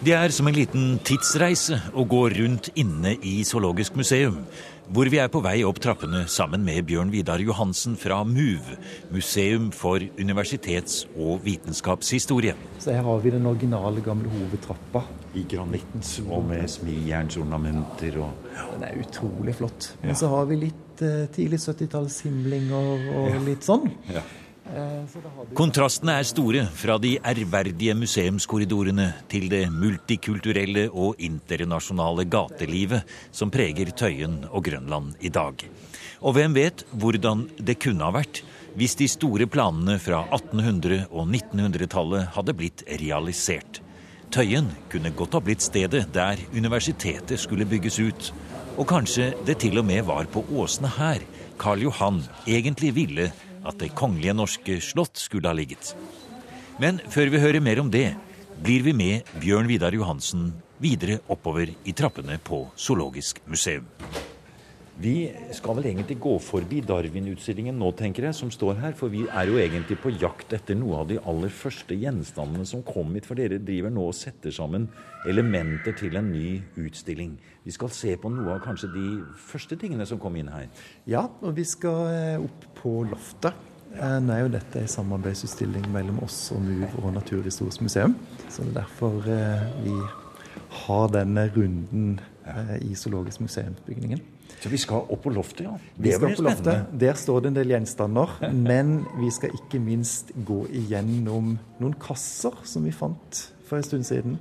Det er som en liten tidsreise å gå rundt inne i Zoologisk museum, hvor vi er på vei opp trappene sammen med Bjørn Vidar Johansen fra MUV, Museum for universitets- og vitenskapshistorie. Så her har vi den originale gamle hovedtrappa. I granitt og med smijernsornamenter og Den er utrolig flott. Men så har vi litt eh, tidlig 70-tallshimlinger og litt sånn. Ja. Eh, Kontrastene er store fra de ærverdige museumskorridorene til det multikulturelle og internasjonale gatelivet som preger Tøyen og Grønland i dag. Og hvem vet hvordan det kunne ha vært hvis de store planene fra 1800- og 1900-tallet hadde blitt realisert. Tøyen kunne godt ha blitt stedet der universitetet skulle bygges ut. Og kanskje det til og med var på åsene her Karl Johan egentlig ville at Det kongelige norske slott skulle ha ligget. Men før vi hører mer om det, blir vi med Bjørn Vidar Johansen videre oppover i trappene på Zoologisk museum. Vi skal vel egentlig gå forbi Darwin-utstillingen nå, tenker jeg, som står her. For vi er jo egentlig på jakt etter noe av de aller første gjenstandene som kom hit. For dere driver nå og setter sammen elementer til en ny utstilling. Vi skal se på noe av kanskje de første tingene som kom inn her. Ja, og vi skal eh, opp på loftet. Eh, Nå er jo dette en samarbeidsutstilling mellom oss og MUV og Naturhistorisk museum. Så det er derfor eh, vi har denne runden i Zoologisk museumsbygningen. Så vi skal opp på loftet, ja. Vi Det blir på loftet. spennende. Der står det en del gjenstander. Men vi skal ikke minst gå igjennom noen kasser som vi fant for en stund siden.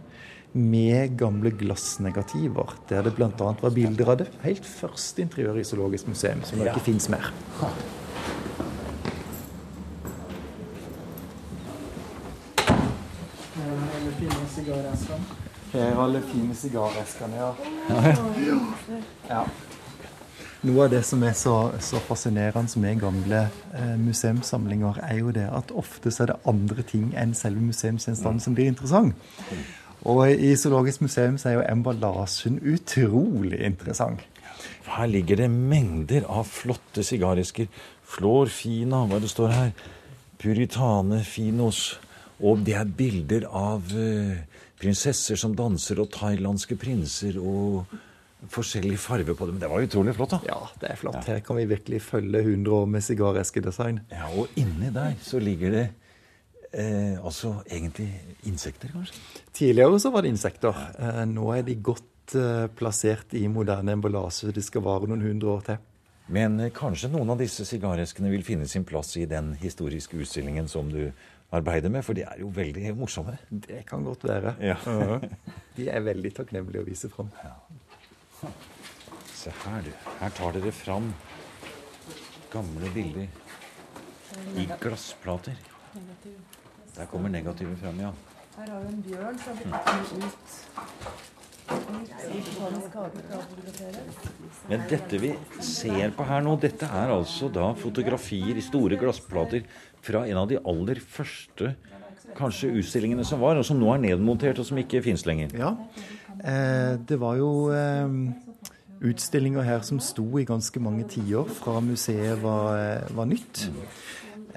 Med gamle glassnegativer, der det bl.a. var bilder av det helt første interiøret i Zoologisk museum, som nå Ja. ikke fins mer. Alle fine sigareskene. Her er alle fine sigareskene, ja. ja. Noe av det som er så, så fascinerende med gamle eh, museumssamlinger, er jo det at ofte så er det andre ting enn selve museumsgjenstanden som blir interessant. Og i Zoologisk museum så er jo emballasjen utrolig interessant. Her ligger det mengder av flotte sigaresker. Flor fina, hva det står her. Puritane finos. Og det er bilder av eh, prinsesser som danser, og thailandske prinser, og forskjellig farve på dem. Det var utrolig flott, da. Ja, det er flott. Her kan vi virkelig følge 100 år med sigareskedesign. Ja, Og inni der så ligger det eh, altså egentlig insekter, kanskje? Tidligere så var det insekter. Eh, nå er de godt eh, plassert i moderne emballasje. De skal vare noen hundre år til. Men eh, kanskje noen av disse sigareskene vil finne sin plass i den historiske utstillingen som du arbeider med, for de er jo veldig morsomme. Det kan godt være. Ja. De er veldig takknemlige å vise fram. Se her, du. Her tar dere fram gamle bilder i glassplater. Der kommer negativet fram, ja. Her har vi en bjørn som har blitt med ut. Men dette vi ser på her nå, dette er altså da fotografier i store glassplater fra en av de aller første kanskje utstillingene som var, og som nå er nedmontert, og som ikke fins lenger. Ja, eh, det var jo eh, utstillinger her som sto i ganske mange tiår fra museet var, eh, var nytt.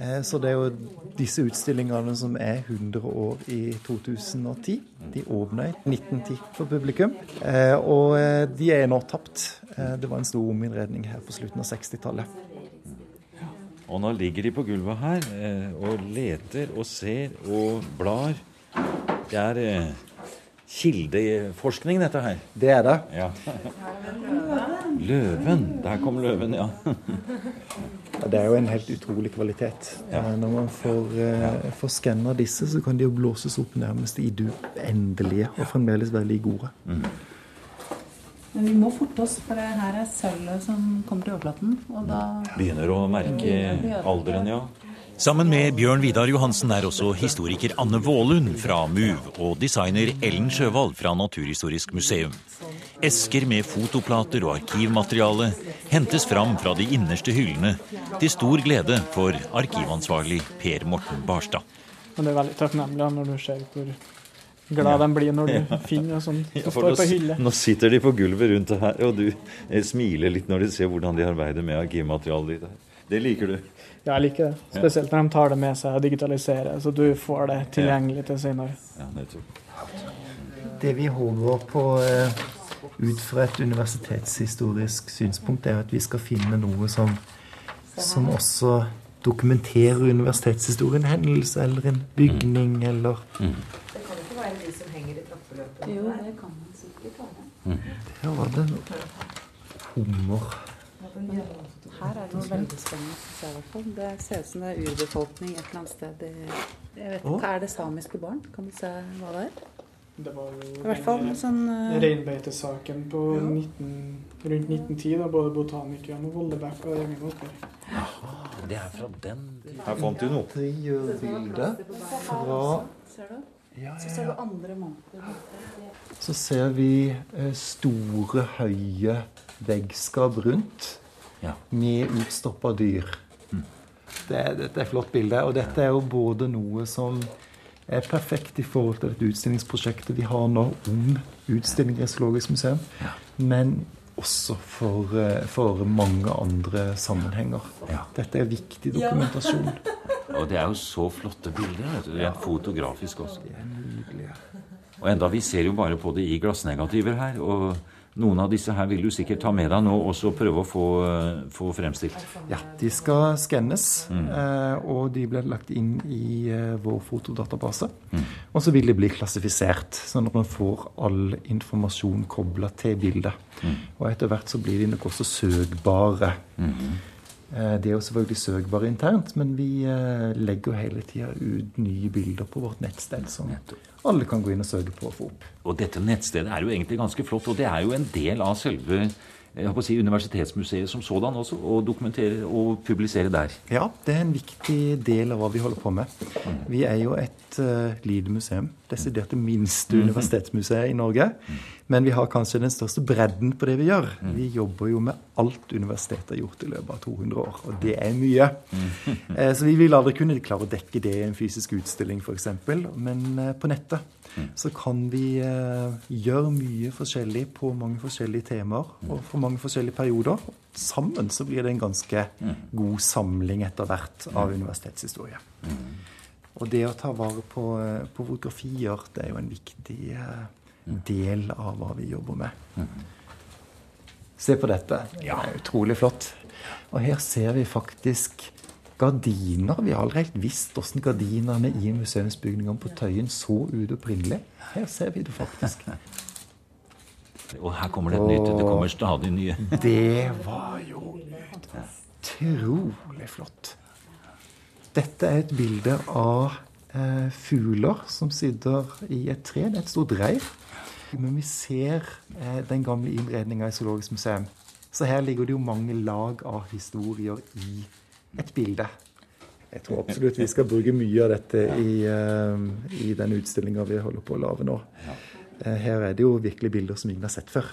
Eh, så det er jo disse utstillingene som er 100 år i 2010. De åpna i 1910 for publikum, eh, og eh, de er nå tapt. Det var en stor ominnredning her på slutten av 60-tallet. Og nå ligger de på gulvet her og leter og ser og blar. Det er kildeforskning, dette her. Det er det. Ja. Løven. Der kom løven, ja. Ja, Det er jo en helt utrolig kvalitet. Ja. Eh, Når man får, ja. får skanna disse, så kan de jo blåses opp nærmest i det uendelige og fremdeles veldig gode. gode. Men vi må forte oss, for det her er sølvet som kommer til overflaten. Og da Begynner å merke alderen, ja. Sammen med Bjørn Vidar Johansen er også historiker Anne Vålund fra MUV og designer Ellen Sjøvald fra Naturhistorisk museum. Esker med fotoplater og arkivmateriale hentes fram fra de innerste hyllene, til stor glede for arkivansvarlig Per Morten Barstad. Men det er veldig takknemlig når du ser hvor glad de blir når du finner noe sånt som står på hylle. nå sitter de på gulvet rundt det her, og du eh, smiler litt når du ser hvordan de arbeider med arkivmaterialet ditt. Det liker du. Ja, jeg liker det. Spesielt når de tar det med seg og digitaliserer, så du får det tilgjengelig til senere. Ja, nettopp. det vi håper på eh, ut fra et universitetshistorisk synspunkt, er at vi skal finne noe som, som også dokumenterer universitetshistorien. Hendelse eller en bygning eller Det kan ikke være de som henger i trappeløpet. Jo, det kan man sikkert være. Der var det hummer. Her er det noe veldig spennende, synes jeg i hvert fall. Det ser ut som det er urbefolkning et eller annet sted. i- Jeg vet ikke, Er det samiske barn? Kan du se hva det er? Det var jo I hvert fall sånn uh... reinbeitesaken på 19, rundt 1910, da både botanikerne og Vollebekk og Remi Opper. Det er fra den Her fant du noe. Det gjør bildet fra Ser du? ja, ja, ja. Så ser vi eh, store, høye veggskap rundt Ja. med utstoppa dyr. Det, er- dette er et flott bilde. Og dette er jo både noe som er perfekt i forhold til dette utstillingsprosjektet vi har nå om utstillinger i Zoologisk museum, men også for, eh, for mange andre sammenhenger. Ja. Dette er viktig dokumentasjon. Og det er jo så flotte bilder. vet du. Rent fotografisk også. Det er nydelig. Og enda, vi ser jo bare på det i glassnegativer her. Og noen av disse her vil du sikkert ta med deg nå og så prøve å få, eh, få fremstilt. Ja, de skal skannes, mm. og de blir lagt inn i eh, vår fotodatabase. Og så vil de bli klassifisert, sånn at man får all informasjon kobla til bildet. Og etter hvert så blir de nok også søkbare. Eh, de er jo selvfølgelig søkbare internt, men vi eh, legger jo hele tida ut nye bilder på vårt nettsted som alle kan gå inn og søke på og få opp. Og dette nettstedet er jo egentlig ganske flott, og det er jo en del av selve jeg håper å si, Universitetsmuseet som sådan også, og dokumentere og publisere der. Ja, det er en viktig del av hva vi holder på med. Vi er jo et uh, lite museum. Desidert det minste universitetsmuseet i Norge. Men vi har kanskje den største bredden på det vi gjør. Vi jobber jo med alt universitetet har gjort i løpet av 200 år, og det er mye. Eh, så vi vil aldri kunne klare å dekke det i en fysisk utstilling, f.eks. Men eh, på nettet så kan vi eh, gjøre mye forskjellig på mange forskjellige temaer og for mange forskjellige perioder. Sammen så blir det en ganske god samling etter hvert av universitetshistorie. Og det å ta vare på, eh, på fotografier, det er jo en viktig eh, del av hva vi jobber med. Se på dette. Det er utrolig flott. Og her ser vi faktisk gardiner. Vi har aldri helt visst hvordan gardinene i museumsbygningene på Tøyen så ut opprinnelig. Her ser vi det faktisk. Og her kommer det et nytt. Det kommer stadig nye. Det var jo utrolig flott. Dette er et bilde av eh, fugler som sitter i et tre. Det er et stort reir. Men vi ser eh, den gamle innredninga i Zoologisk museum. Så her ligger det jo mange lag av historier i et bilde. Jeg tror absolutt vi skal bruke mye av dette i, eh, i den utstillinga vi holder på å lage nå. Eh, her er det jo virkelig bilder som ingen har sett før.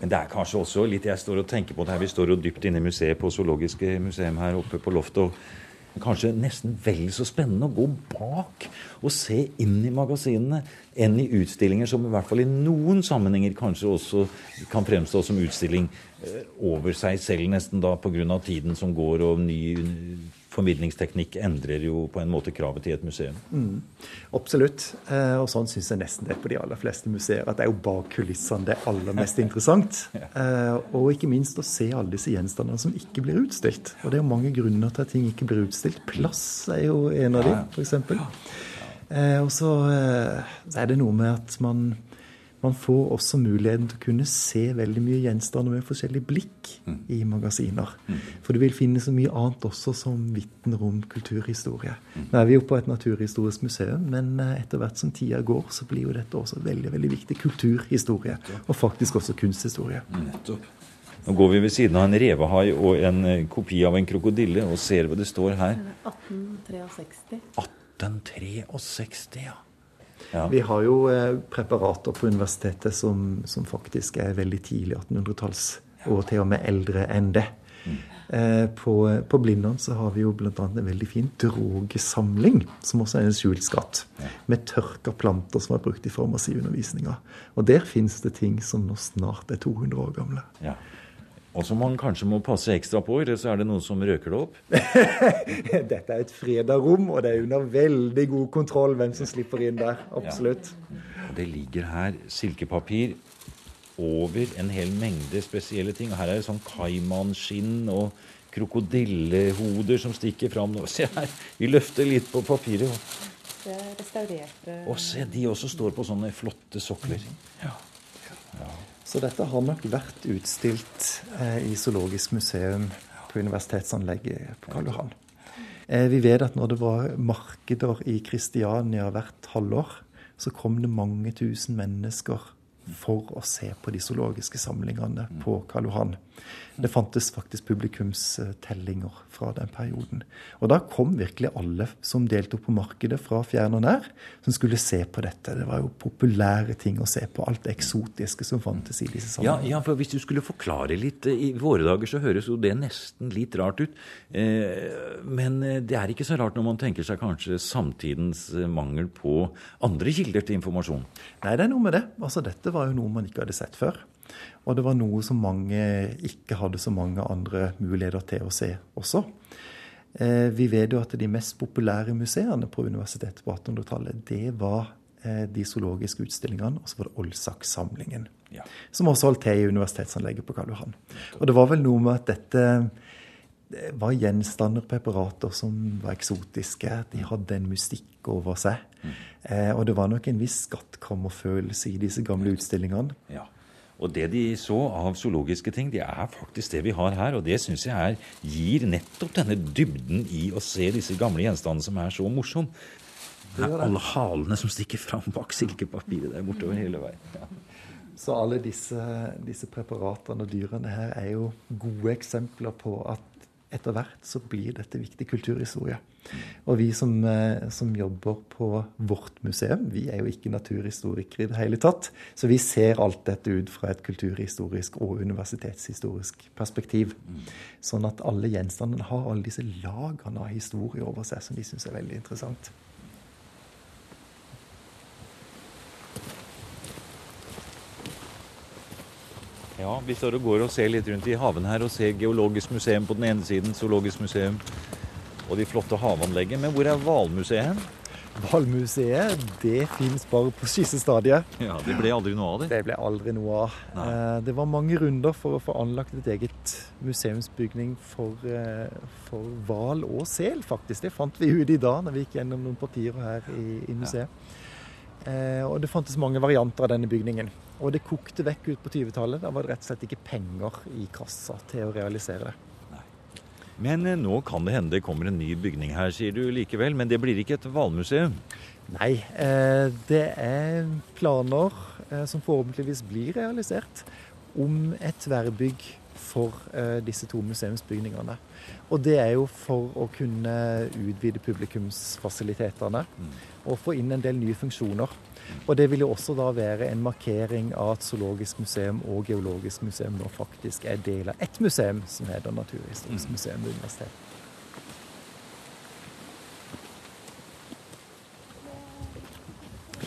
Men det er kanskje også litt Jeg står og tenker på det her. Vi står jo dypt inne i museet på Zoologiske museum her oppe på loftet. og Kanskje nesten vel så spennende å gå bak og se inn i magasinene enn i utstillinger som i hvert fall i noen sammenhenger kanskje også kan fremstå som utstilling eh, over seg selv, nesten da pga. tiden som går og ny formidlingsteknikk endrer jo på en måte kravet til et museum. Absolutt. Eh, Og sånn syns jeg nesten det er på de aller fleste museer. At det er jo bak kulissene det er aller mest interessant. ja. Og ikke minst å se alle disse gjenstandene som ikke blir utstilt. Og det er jo mange grunner til at ting ikke blir utstilt. Plass er jo en av de, f.eks. Eh, og eh, så er det noe med at man, man får også muligheten til å kunne se veldig mye gjenstander med forskjellig blikk i magasiner. For du vil finne så mye annet også som vitner om kulturhistorie. Nå er vi jo på et naturhistorisk museum, men eh, etter hvert som tida går, så blir jo dette også veldig veldig viktig kulturhistorie. Og faktisk også kunsthistorie. Nettopp. Nå går vi ved siden av en revehai og en eh, kopi av en krokodille og ser hva det står her. 1863. 1863, ja. Ja. Vi har jo eh, preparater på universitetet som, som faktisk er veldig tidlig 1800-talls, og til og med eldre enn det. Eh, på, på Blindern så har vi jo bl.a. en veldig fin drogesamling, som også er en skjult skatt, med tørka planter som er brukt i farmasiundervisninga. Og der fins det ting som nå snart er 200 år gamle. ja. Og som man kanskje må passe ekstra på, eller så er det noen som røker det opp. Dette er et freda rom, og det er under veldig god kontroll hvem som slipper inn der. Absolutt. Det ligger her silkepapir over en hel mengde spesielle ting. Her er det sånn kaimanskinn og krokodillehoder som stikker fram. Se her, vi løfter litt på papiret. Det er restaurerte Og se, de også står på sånne flotte sokler. Ja. Så dette har nok vært utstilt eh, i Zoologisk museum på universitetsanlegget på Karl Johan. Eh, vi vet at når det var markeder i Kristiania hvert halvår, så kom det mange tusen mennesker for å se på de zoologiske samlingene på Karl Johan. Det fantes faktisk publikumstellinger fra den perioden. Og da kom virkelig alle som deltok på markedet fra fjern og nær, som skulle se på dette. Det var jo populære ting å se på. Alt det eksotiske som fantes i disse Ja, ja, for hvis du skulle forklare litt eh, I våre dager så høres jo det nesten litt rart ut. Eh, men eh, det er ikke så rart når man tenker seg kanskje samtidens mangel på andre kilder til informasjon. Nei, det er noe med det. Altså, dette var jo noe man ikke hadde sett før. Og det var noe som mange ikke hadde så mange andre muligheter til å se også. Eh, vi vet jo at de mest populære museene på universitetet på 1800-tallet, det var eh, de zoologiske utstillingene, og så var det Olsak-samlingen. Ja. Som også holdt til i universitetsanlegget på Karl Johan. Og det var vel noe med at dette var gjenstander, preparater, som var eksotiske. De hadde en mystikk over seg. Eh, og det var nok en viss skattkammerfølelse i disse gamle utstillingene. Ja. Og det de så av zoologiske ting, det er faktisk det vi har her. Og det syns jeg er, gir nettopp denne dybden i å se disse gamle gjenstandene som er så morsom. Det er. Alle halene som stikker fram bak silkepapiret der bortover hele veien. Ja. Så alle disse, disse preparatene og dyrene her er jo gode eksempler på at etter hvert så blir dette viktig kulturhistorie. Og vi som, eh, som jobber på vårt museum, vi er jo ikke naturhistorikere i det hele tatt. Så vi ser alt dette ut fra et kulturhistorisk og universitetshistorisk perspektiv. Sånn at alle gjenstandene har alle disse lagene av historie over seg, som vi syns er veldig interessant. Ja, vi står og går og ser litt rundt i haven her og ser Geologisk museum på den ene siden, Zoologisk museum og de flotte havanlegget. Men hvor er Hvalmuseet hen? Hvalmuseet det fins bare på skissestadiet. Ja, Det ble aldri noe av det. Det ble aldri noe av. Nei. Eh, Det var mange runder for å få anlagt et eget museumsbygning for, eh, for hval og sel, faktisk. Det fant vi ut i dag når vi gikk gjennom noen papirer her i, i museet. Ja. og det fantes mange varianter av denne bygningen. Og det kokte vekk ut på 20-tallet. Da var det rett og slett ikke penger i kassa til å realisere det. Men eh, nå kan det hende det kommer en ny bygning her, sier du likevel. Men det blir ikke et hvalmuseum. Nei, eh, det er planer eh, som forhåpentligvis blir realisert om et tverrbygg for disse to museumsbygningene. Og det er jo for å kunne utvide publikumsfasilitetene og få inn en del nye funksjoner. Og det vil jo også da være en markering av at Zoologisk museum og Geologisk museum nå faktisk er del av ett museum som heter Naturhistorisk museum ved universitetet.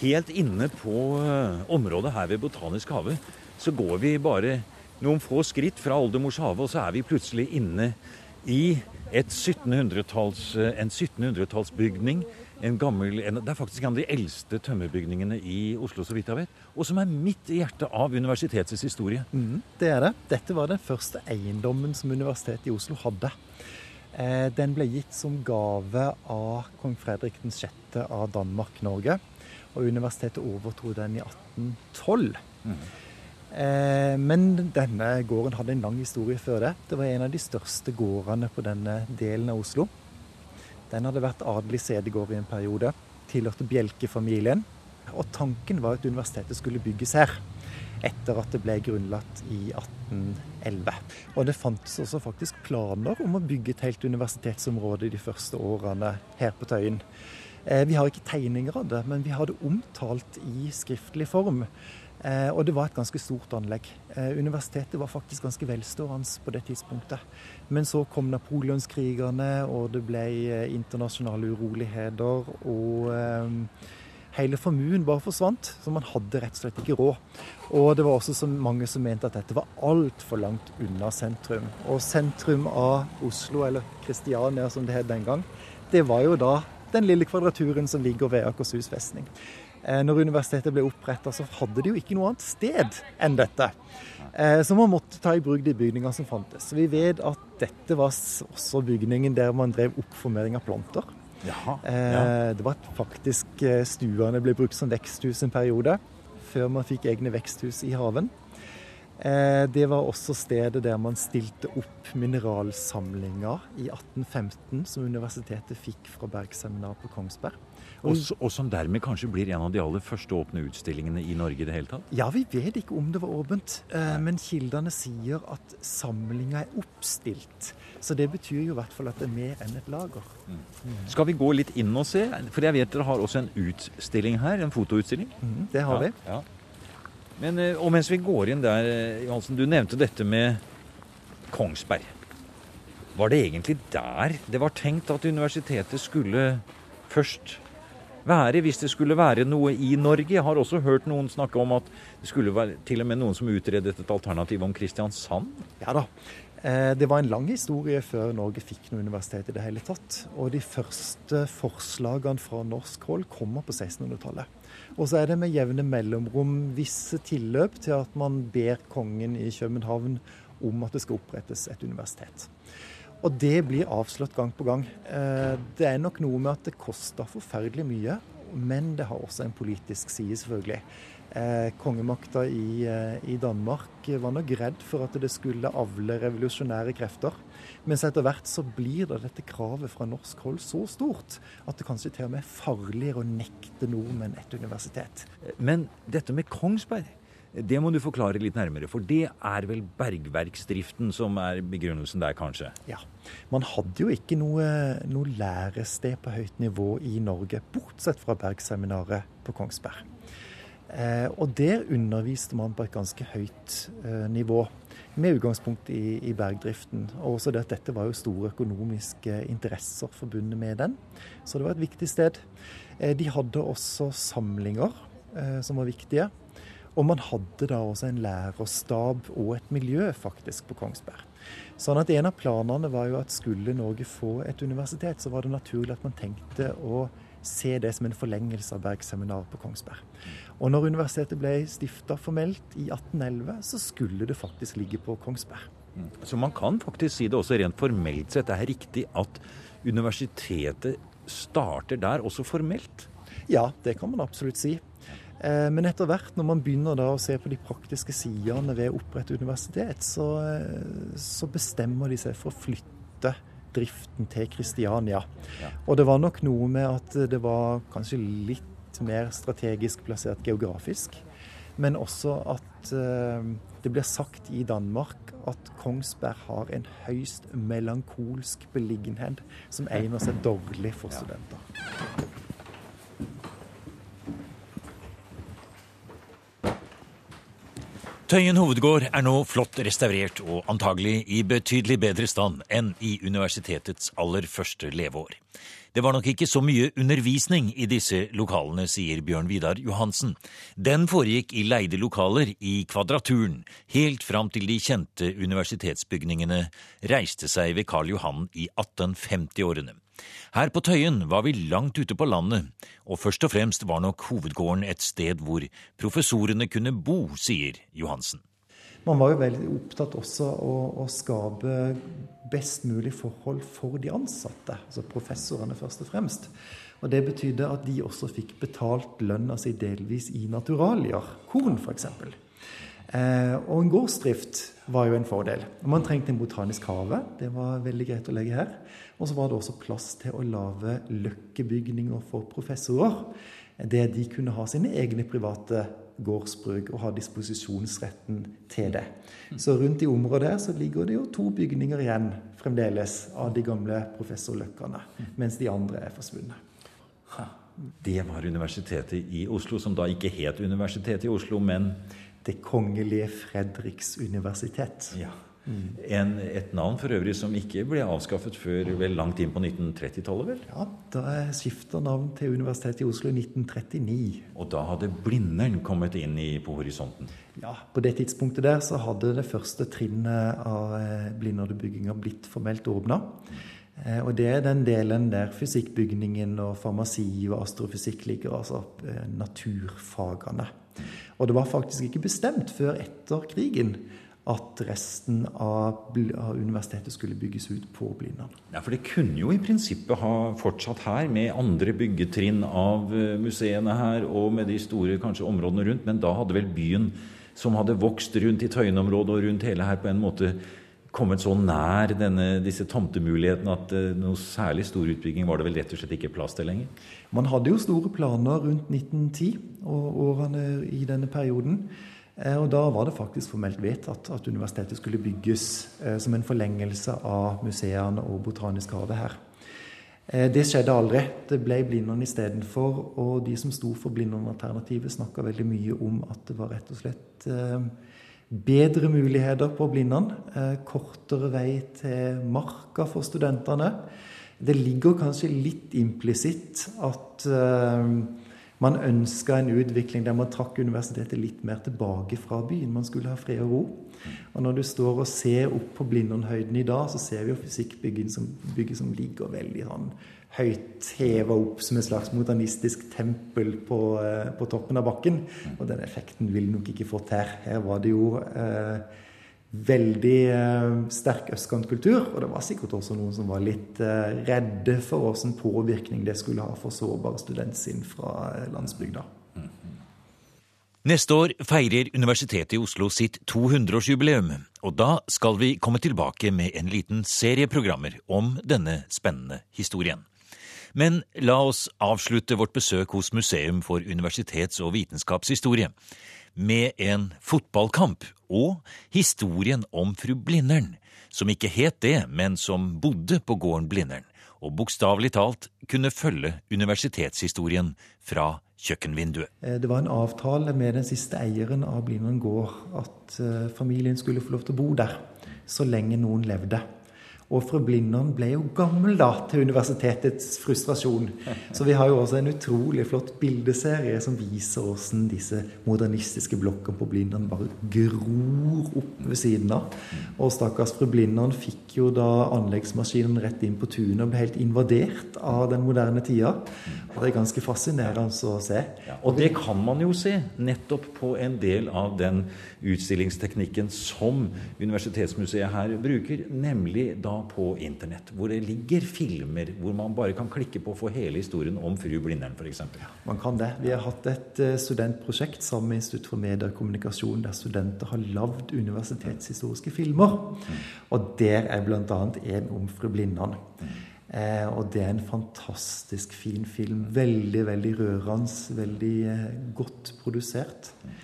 Helt inne på eh, området her ved Botanisk hage så går vi bare noen få skritt fra Oldemors hage, og så er vi plutselig inne i et 1700-talls, eh, en 1700-tallsbygning. En gammel, en, det er faktisk en av de eldste tømmerbygningene i Oslo, så vidt jeg vet. Og som er midt i hjertet av universitetets historie. Mm, det er det. Dette var den første eiendommen som Universitetet i Oslo hadde. Eh, den ble gitt som gave av kong Fredrik den 6. av Danmark-Norge. Og universitetet overtok den i 1812. Eh, men denne gården hadde en lang historie før det. Det var en av de største gårdene på denne delen av Oslo. Den hadde vært adelig sedegård i en periode. Tilhørte Bjelke-familien. Og tanken var at universitetet skulle bygges her. Etter at det ble grunnlagt i 1811. Og det fantes også faktisk planer om å bygge et helt universitetsområde de første årene her på Tøyen. Eh, Vi har ikke tegninger av det, men vi har det omtalt i skriftlig form. Eh, Og det var et ganske stort anlegg. Eh, Universitetet var faktisk ganske velstående på det tidspunktet. Men så kom napoleonskrigene, og det ble eh, internasjonale uroligheter. Og hele formuen bare forsvant, så man hadde rett og slett ikke råd. Og det var også så mange som mente at dette var altfor langt unna sentrum. Og sentrum av Oslo, eller Kristiania som det het den gang, det var jo da den lille kvadraturen som ligger ved Akershus festning. Eh, når universitetet ble oppretta, så hadde de jo ikke noe annet sted enn dette. Eh, så man måtte ta i bruk de bygningene som fantes. Vi vet at dette var også bygningen der man drev oppformering av planter. Jaha, ja. Det var faktisk eh, stuene ble brukt som veksthus en periode, før man fikk egne veksthus i haven. Eh, Det var også stedet der man stilte opp mineralsamlinger i 1815, som universitetet fikk fra Bergseminar på Kongsberg. Og, og som dermed kanskje blir en av de aller første åpne utstillingene i Norge i det hele tatt? Ja, vi vet ikke om det var åpent, eh, men kildene sier at samlinga er oppstilt. Så det betyr jo i hvert fall at det er mer enn et lager. Skal vi gå litt inn og se? For jeg vet dere har også en utstilling her, en fotoutstilling. Mm, Det har vi. Ja. Men, eh, og mens vi går inn der, eh, Johansen, du nevnte dette med Kongsberg. Var det egentlig der det var tenkt at universitetet skulle først være, hvis det skulle være noe i Norge? Jeg har også hørt noen snakke om at det skulle være til og med noen som utredet et alternativ om Kristiansand. Ja da. Eh, Det var en lang historie før Norge fikk noe universitet i det hele tatt. Og de første forslagene fra norsk hold kommer på 1600-tallet. Og så er det med jevne mellomrom visse tilløp til at man ber kongen i København om at det skal opprettes et universitet. Og det blir avslått gang på gang. Eh, Det er nok noe med at det koster forferdelig mye, men det har også en politisk side, selvfølgelig. Eh, kongemakta i, eh, i Danmark var nok redd for at det skulle avle revolusjonære krefter. Mens etter hvert så blir da dette kravet fra norsk hold så stort at det kanskje til og med er farligere å nekte nordmenn et universitet. Men dette med Kongsberg, det må du forklare litt nærmere. For det er vel bergverksdriften som er begrunnelsen der, kanskje? Ja, Man hadde jo ikke noe, noe lærested på høyt nivå i Norge, bortsett fra Bergseminaret på Kongsberg. Eh, og der underviste man på et ganske høyt eh, nivå, med utgangspunkt i, i bergdriften. Og også det at dette var jo store økonomiske interesser forbundet med den, så det var et viktig sted. Eh, de hadde også samlinger eh, som var viktige. Og man hadde da også en lærerstab og et miljø faktisk på Kongsberg. Sånn at En av planene var jo at skulle Norge få et universitet, så var det naturlig at man tenkte å se det som en forlengelse av Bergseminar på Kongsberg. Og når universitetet ble stifta formelt i 1811, så skulle det faktisk ligge på Kongsberg. Så man kan faktisk si det også rent formelt sett. Det er riktig at universitetet starter der, også formelt. Ja, det kan man absolutt si. Eh, Men etter hvert, når man begynner da å se på de praktiske sidene ved å opprette universitet, så, eh, så bestemmer de seg for å flytte driften til Kristiania. Og det var nok noe med at det var kanskje litt mer strategisk plassert geografisk. Men også at eh, det blir sagt i Danmark at Kongsberg har en høyst melankolsk beliggenhet som egner seg dårlig for studenter. Tøyen hovedgård er nå flott restaurert og antagelig i betydelig bedre stand enn i universitetets aller første leveår. Det var nok ikke så mye undervisning i disse lokalene, sier Bjørn Vidar Johansen. Den foregikk i leide lokaler i Kvadraturen, helt fram til de kjente universitetsbygningene reiste seg ved Karl Johan i 1850-årene. Her på Tøyen var vi langt ute på landet, og først og fremst var nok hovedgården et sted hvor professorene kunne bo, sier Johansen. Man var jo veldig opptatt også av å, å skape best mulig forhold for de ansatte, altså professorene først og fremst. Og Det betydde at de også fikk betalt lønna si delvis i naturalier, korn f.eks. Eh, og en gårdsdrift var jo en fordel. Man trengte en botanisk hage, det var veldig greit å legge her. Og så var det også plass til å lage løkkebygninger for professorer. Der de kunne ha sine egne private gårdsbruk og ha disposisjonsretten til det. Så rundt i området her så ligger det jo to bygninger igjen fremdeles av de gamle professorløkkene, mens de andre er forsvunnet. Det var Universitetet i Oslo, som da ikke het Universitetet i Oslo, men Det kongelige Fredriks universitet. ja. En, et navn for øvrig som ikke ble avskaffet før vel langt inn på 1930-tallet, vel? Ja, da skifter navn til Universitetet i Oslo i 1939. Og da hadde Blindern kommet inn i, på horisonten. Ja, På det tidspunktet der så hadde det første trinnet av eh, Blindern-bygginga blitt formelt åpna. Eh, og det er den delen der fysikkbygningen og farmasi og astrofysikk ligger, altså eh, naturfagene. Og det var faktisk ikke bestemt før etter krigen at resten av, universitetet skulle bygges ut på Blindern. Ja, For det kunne jo i prinsippet ha fortsatt her, med andre byggetrinn av eh, museene her, og med de store kanskje områdene rundt, men da hadde vel byen som hadde vokst rundt i Tøyen-området og rundt hele her, på en måte kommet så nær denne, disse tomtemulighetene at uh, noe særlig stor utbygging var det vel rett og slett ikke plass til lenger? Man hadde jo store planer rundt 1910 og årene i denne perioden. Eh, og da var det faktisk formelt vedtatt at universitetet skulle bygges eh, som en forlengelse av museene og Botanisk hage her. Eh, det skjedde aldri. Det ble Blindern istedenfor. Og de som sto for Blindern-alternativet, snakka veldig mye om at det var rett og slett bedre muligheter på Blindern. Kortere vei til marka for studentene. Det ligger kanskje litt implisitt at man ønska en utvikling der man trakk universitetet litt mer tilbake fra byen. Man skulle ha fred og ro. Og når du står og ser opp på Blindernhøyden i dag, så ser vi jo fysikkbygget som, som ligger veldig sånn høyt heva opp som et slags modernistisk tempel på, eh, på, toppen av bakken. Og den effekten ville nok ikke fått her. Her var det jo eh, veldig eh, sterk østkantkultur. Og det var sikkert også noen som var litt eh, redde for åssen påvirkning det skulle ha for sårbare studentsinn fra eh, landsbygda. Neste år feirer Universitetet i Oslo sitt 200-årsjubileum, og da skal vi komme tilbake med en liten serie programmer om denne spennende historien. Men la oss avslutte vårt besøk hos Museum for universitets- og vitenskapshistorie med en fotballkamp og historien om fru Blindern, som ikke het det, men som bodde på gården Blindern, og bokstavelig talt kunne følge universitetshistorien fra kjøkkenvinduet. Eh, det var en avtale med den siste eieren av Blindern gård at eh, familien skulle få lov til å bo der så lenge noen levde. Og fru Blindern ble jo gammel da, til universitetets frustrasjon. Så vi har jo også en utrolig flott bildeserie som viser hvordan disse modernistiske blokkene på Blindern bare gror opp ved siden av. Og stakkars fru Blindern fikk jo da anleggsmaskinen rett inn på tunet og ble helt invadert av den moderne tida. Og det er ganske fascinerende å se. Ja, og det kan man jo se nettopp på en del av den utstillingsteknikken som Universitetsmuseet her bruker, nemlig da på internett, hvor det ligger filmer hvor man bare kan klikke på å få hele historien om fru Blindern f.eks. Ja, man kan det. Vi har hatt et eh, studentprosjekt sammen med Institutt for mediekommunikasjon, der studenter har lagd universitetshistoriske filmer. Mm. Og der er bl.a. en om fru Blindern. Mm. Eh, og det er en fantastisk fin film. Veldig, veldig rørende. Veldig eh, godt produsert. Mm.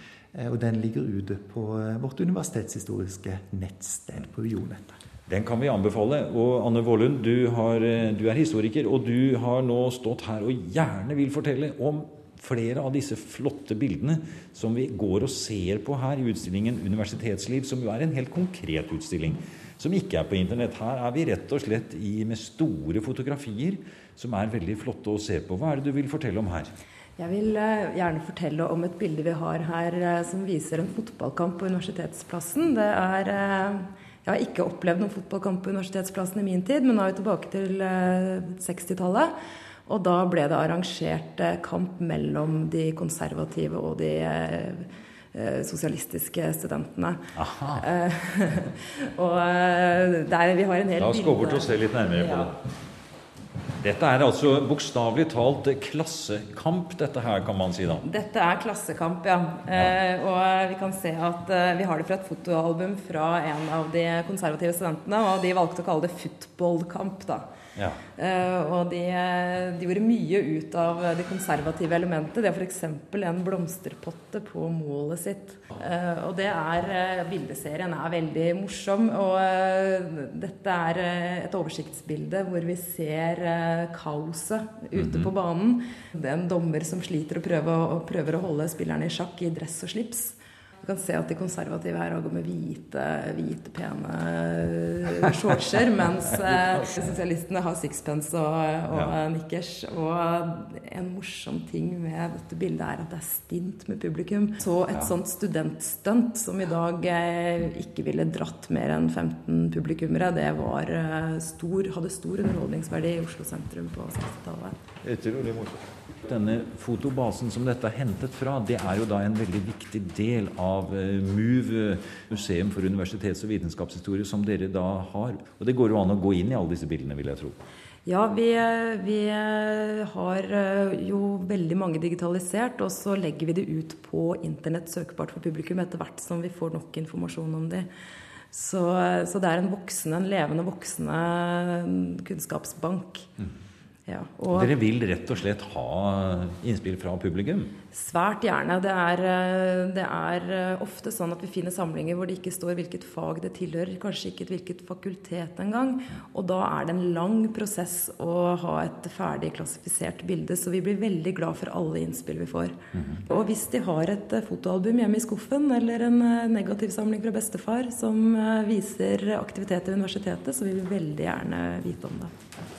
Og den ligger ute på vårt universitetshistoriske nettsted på UiO-nettet. Den kan vi anbefale. Og Anne Vålund, du, har, du, er historiker, og du har nå stått her og gjerne vil fortelle om flere av disse flotte bildene som vi går og ser på her i utstillingen 'Universitetsliv', som jo er en helt konkret utstilling. Som ikke er på internett. Her er vi rett og slett i, med store fotografier som er veldig flotte å se på. Hva er det du vil fortelle om her? Jeg vil uh, gjerne fortelle om et bilde vi har her uh, som viser en fotballkamp på Universitetsplassen. Det er jeg har ikke opplevd noen fotballkamp på Universitetsplassen i min tid, men nå er vi tilbake til 60-tallet. Eh, og da ble det arrangert eh, kamp mellom de konservative og de eh, sosialistiske studentene. Aha. og der vi har en hel La oss gå bort og se litt nærmere på det. Dette er altså bokstavelig talt klassekamp, dette her, kan man si da? Dette er klassekamp, ja. ja. Eh, og vi kan se at eh, vi har det fra et fotoalbum fra en av de konservative studentene, og de valgte å kalle det footballkamp, da. Ja. Uh, og de, de, gjorde mye ut av det konservative elementet. De har f.eks. en blomsterpotte på målet sitt. Uh, og det er uh, Bildeserien er veldig morsom. Og dette er et oversiktsbilde hvor vi ser kaoset ute mm -hmm. på banen. Det er en dommer som sliter og prøver, og prøver å holde spillerne i sjakk i dress og slips. Kan se at de konservative her går med hvite, hvite pene shortser, mens sosialistene har sixpence og, og ja. nikkers. Og en morsom ting med dette bildet er at det er stint med publikum. Så et ja. sånt studentstunt som i dag ikke ville dratt mer enn 15 publikummere, det var stor, hadde stor underholdningsverdi i Oslo sentrum på 60-tallet. Utrolig morsomt. Denne fotobasen som dette er hentet fra, det er jo da en veldig viktig del av eh, MUV, Museum for universitets- og vitenskapshistorie, som dere da har. Og det går jo an å gå inn i alle disse bildene, vil jeg tro. Ja, vi, vi, har eh, jo veldig mange digitalisert, og så legger vi det ut på internett søkbart for publikum etter hvert som vi får nok informasjon om det. Så, så det er en voksende, en levende voksende kunnskapsbank. Mm. Ja, Dere vil rett og slett ha innspill fra publikum? Svært gjerne. Det er, eh, det er, eh, ofte sånn at vi finner samlinger hvor det ikke står hvilket fag det tilhører, kanskje ikke hvilket fakultet engang. Og da er det en lang prosess å ha et ferdig klassifisert bilde. Så vi blir veldig glad for alle innspill vi får. Mm -hmm. Og hvis de har et eh, fotoalbum hjemme i skuffen, eller en negativsamling fra bestefar som viser aktivitet ved universitetet, så vil vi veldig gjerne vite om det.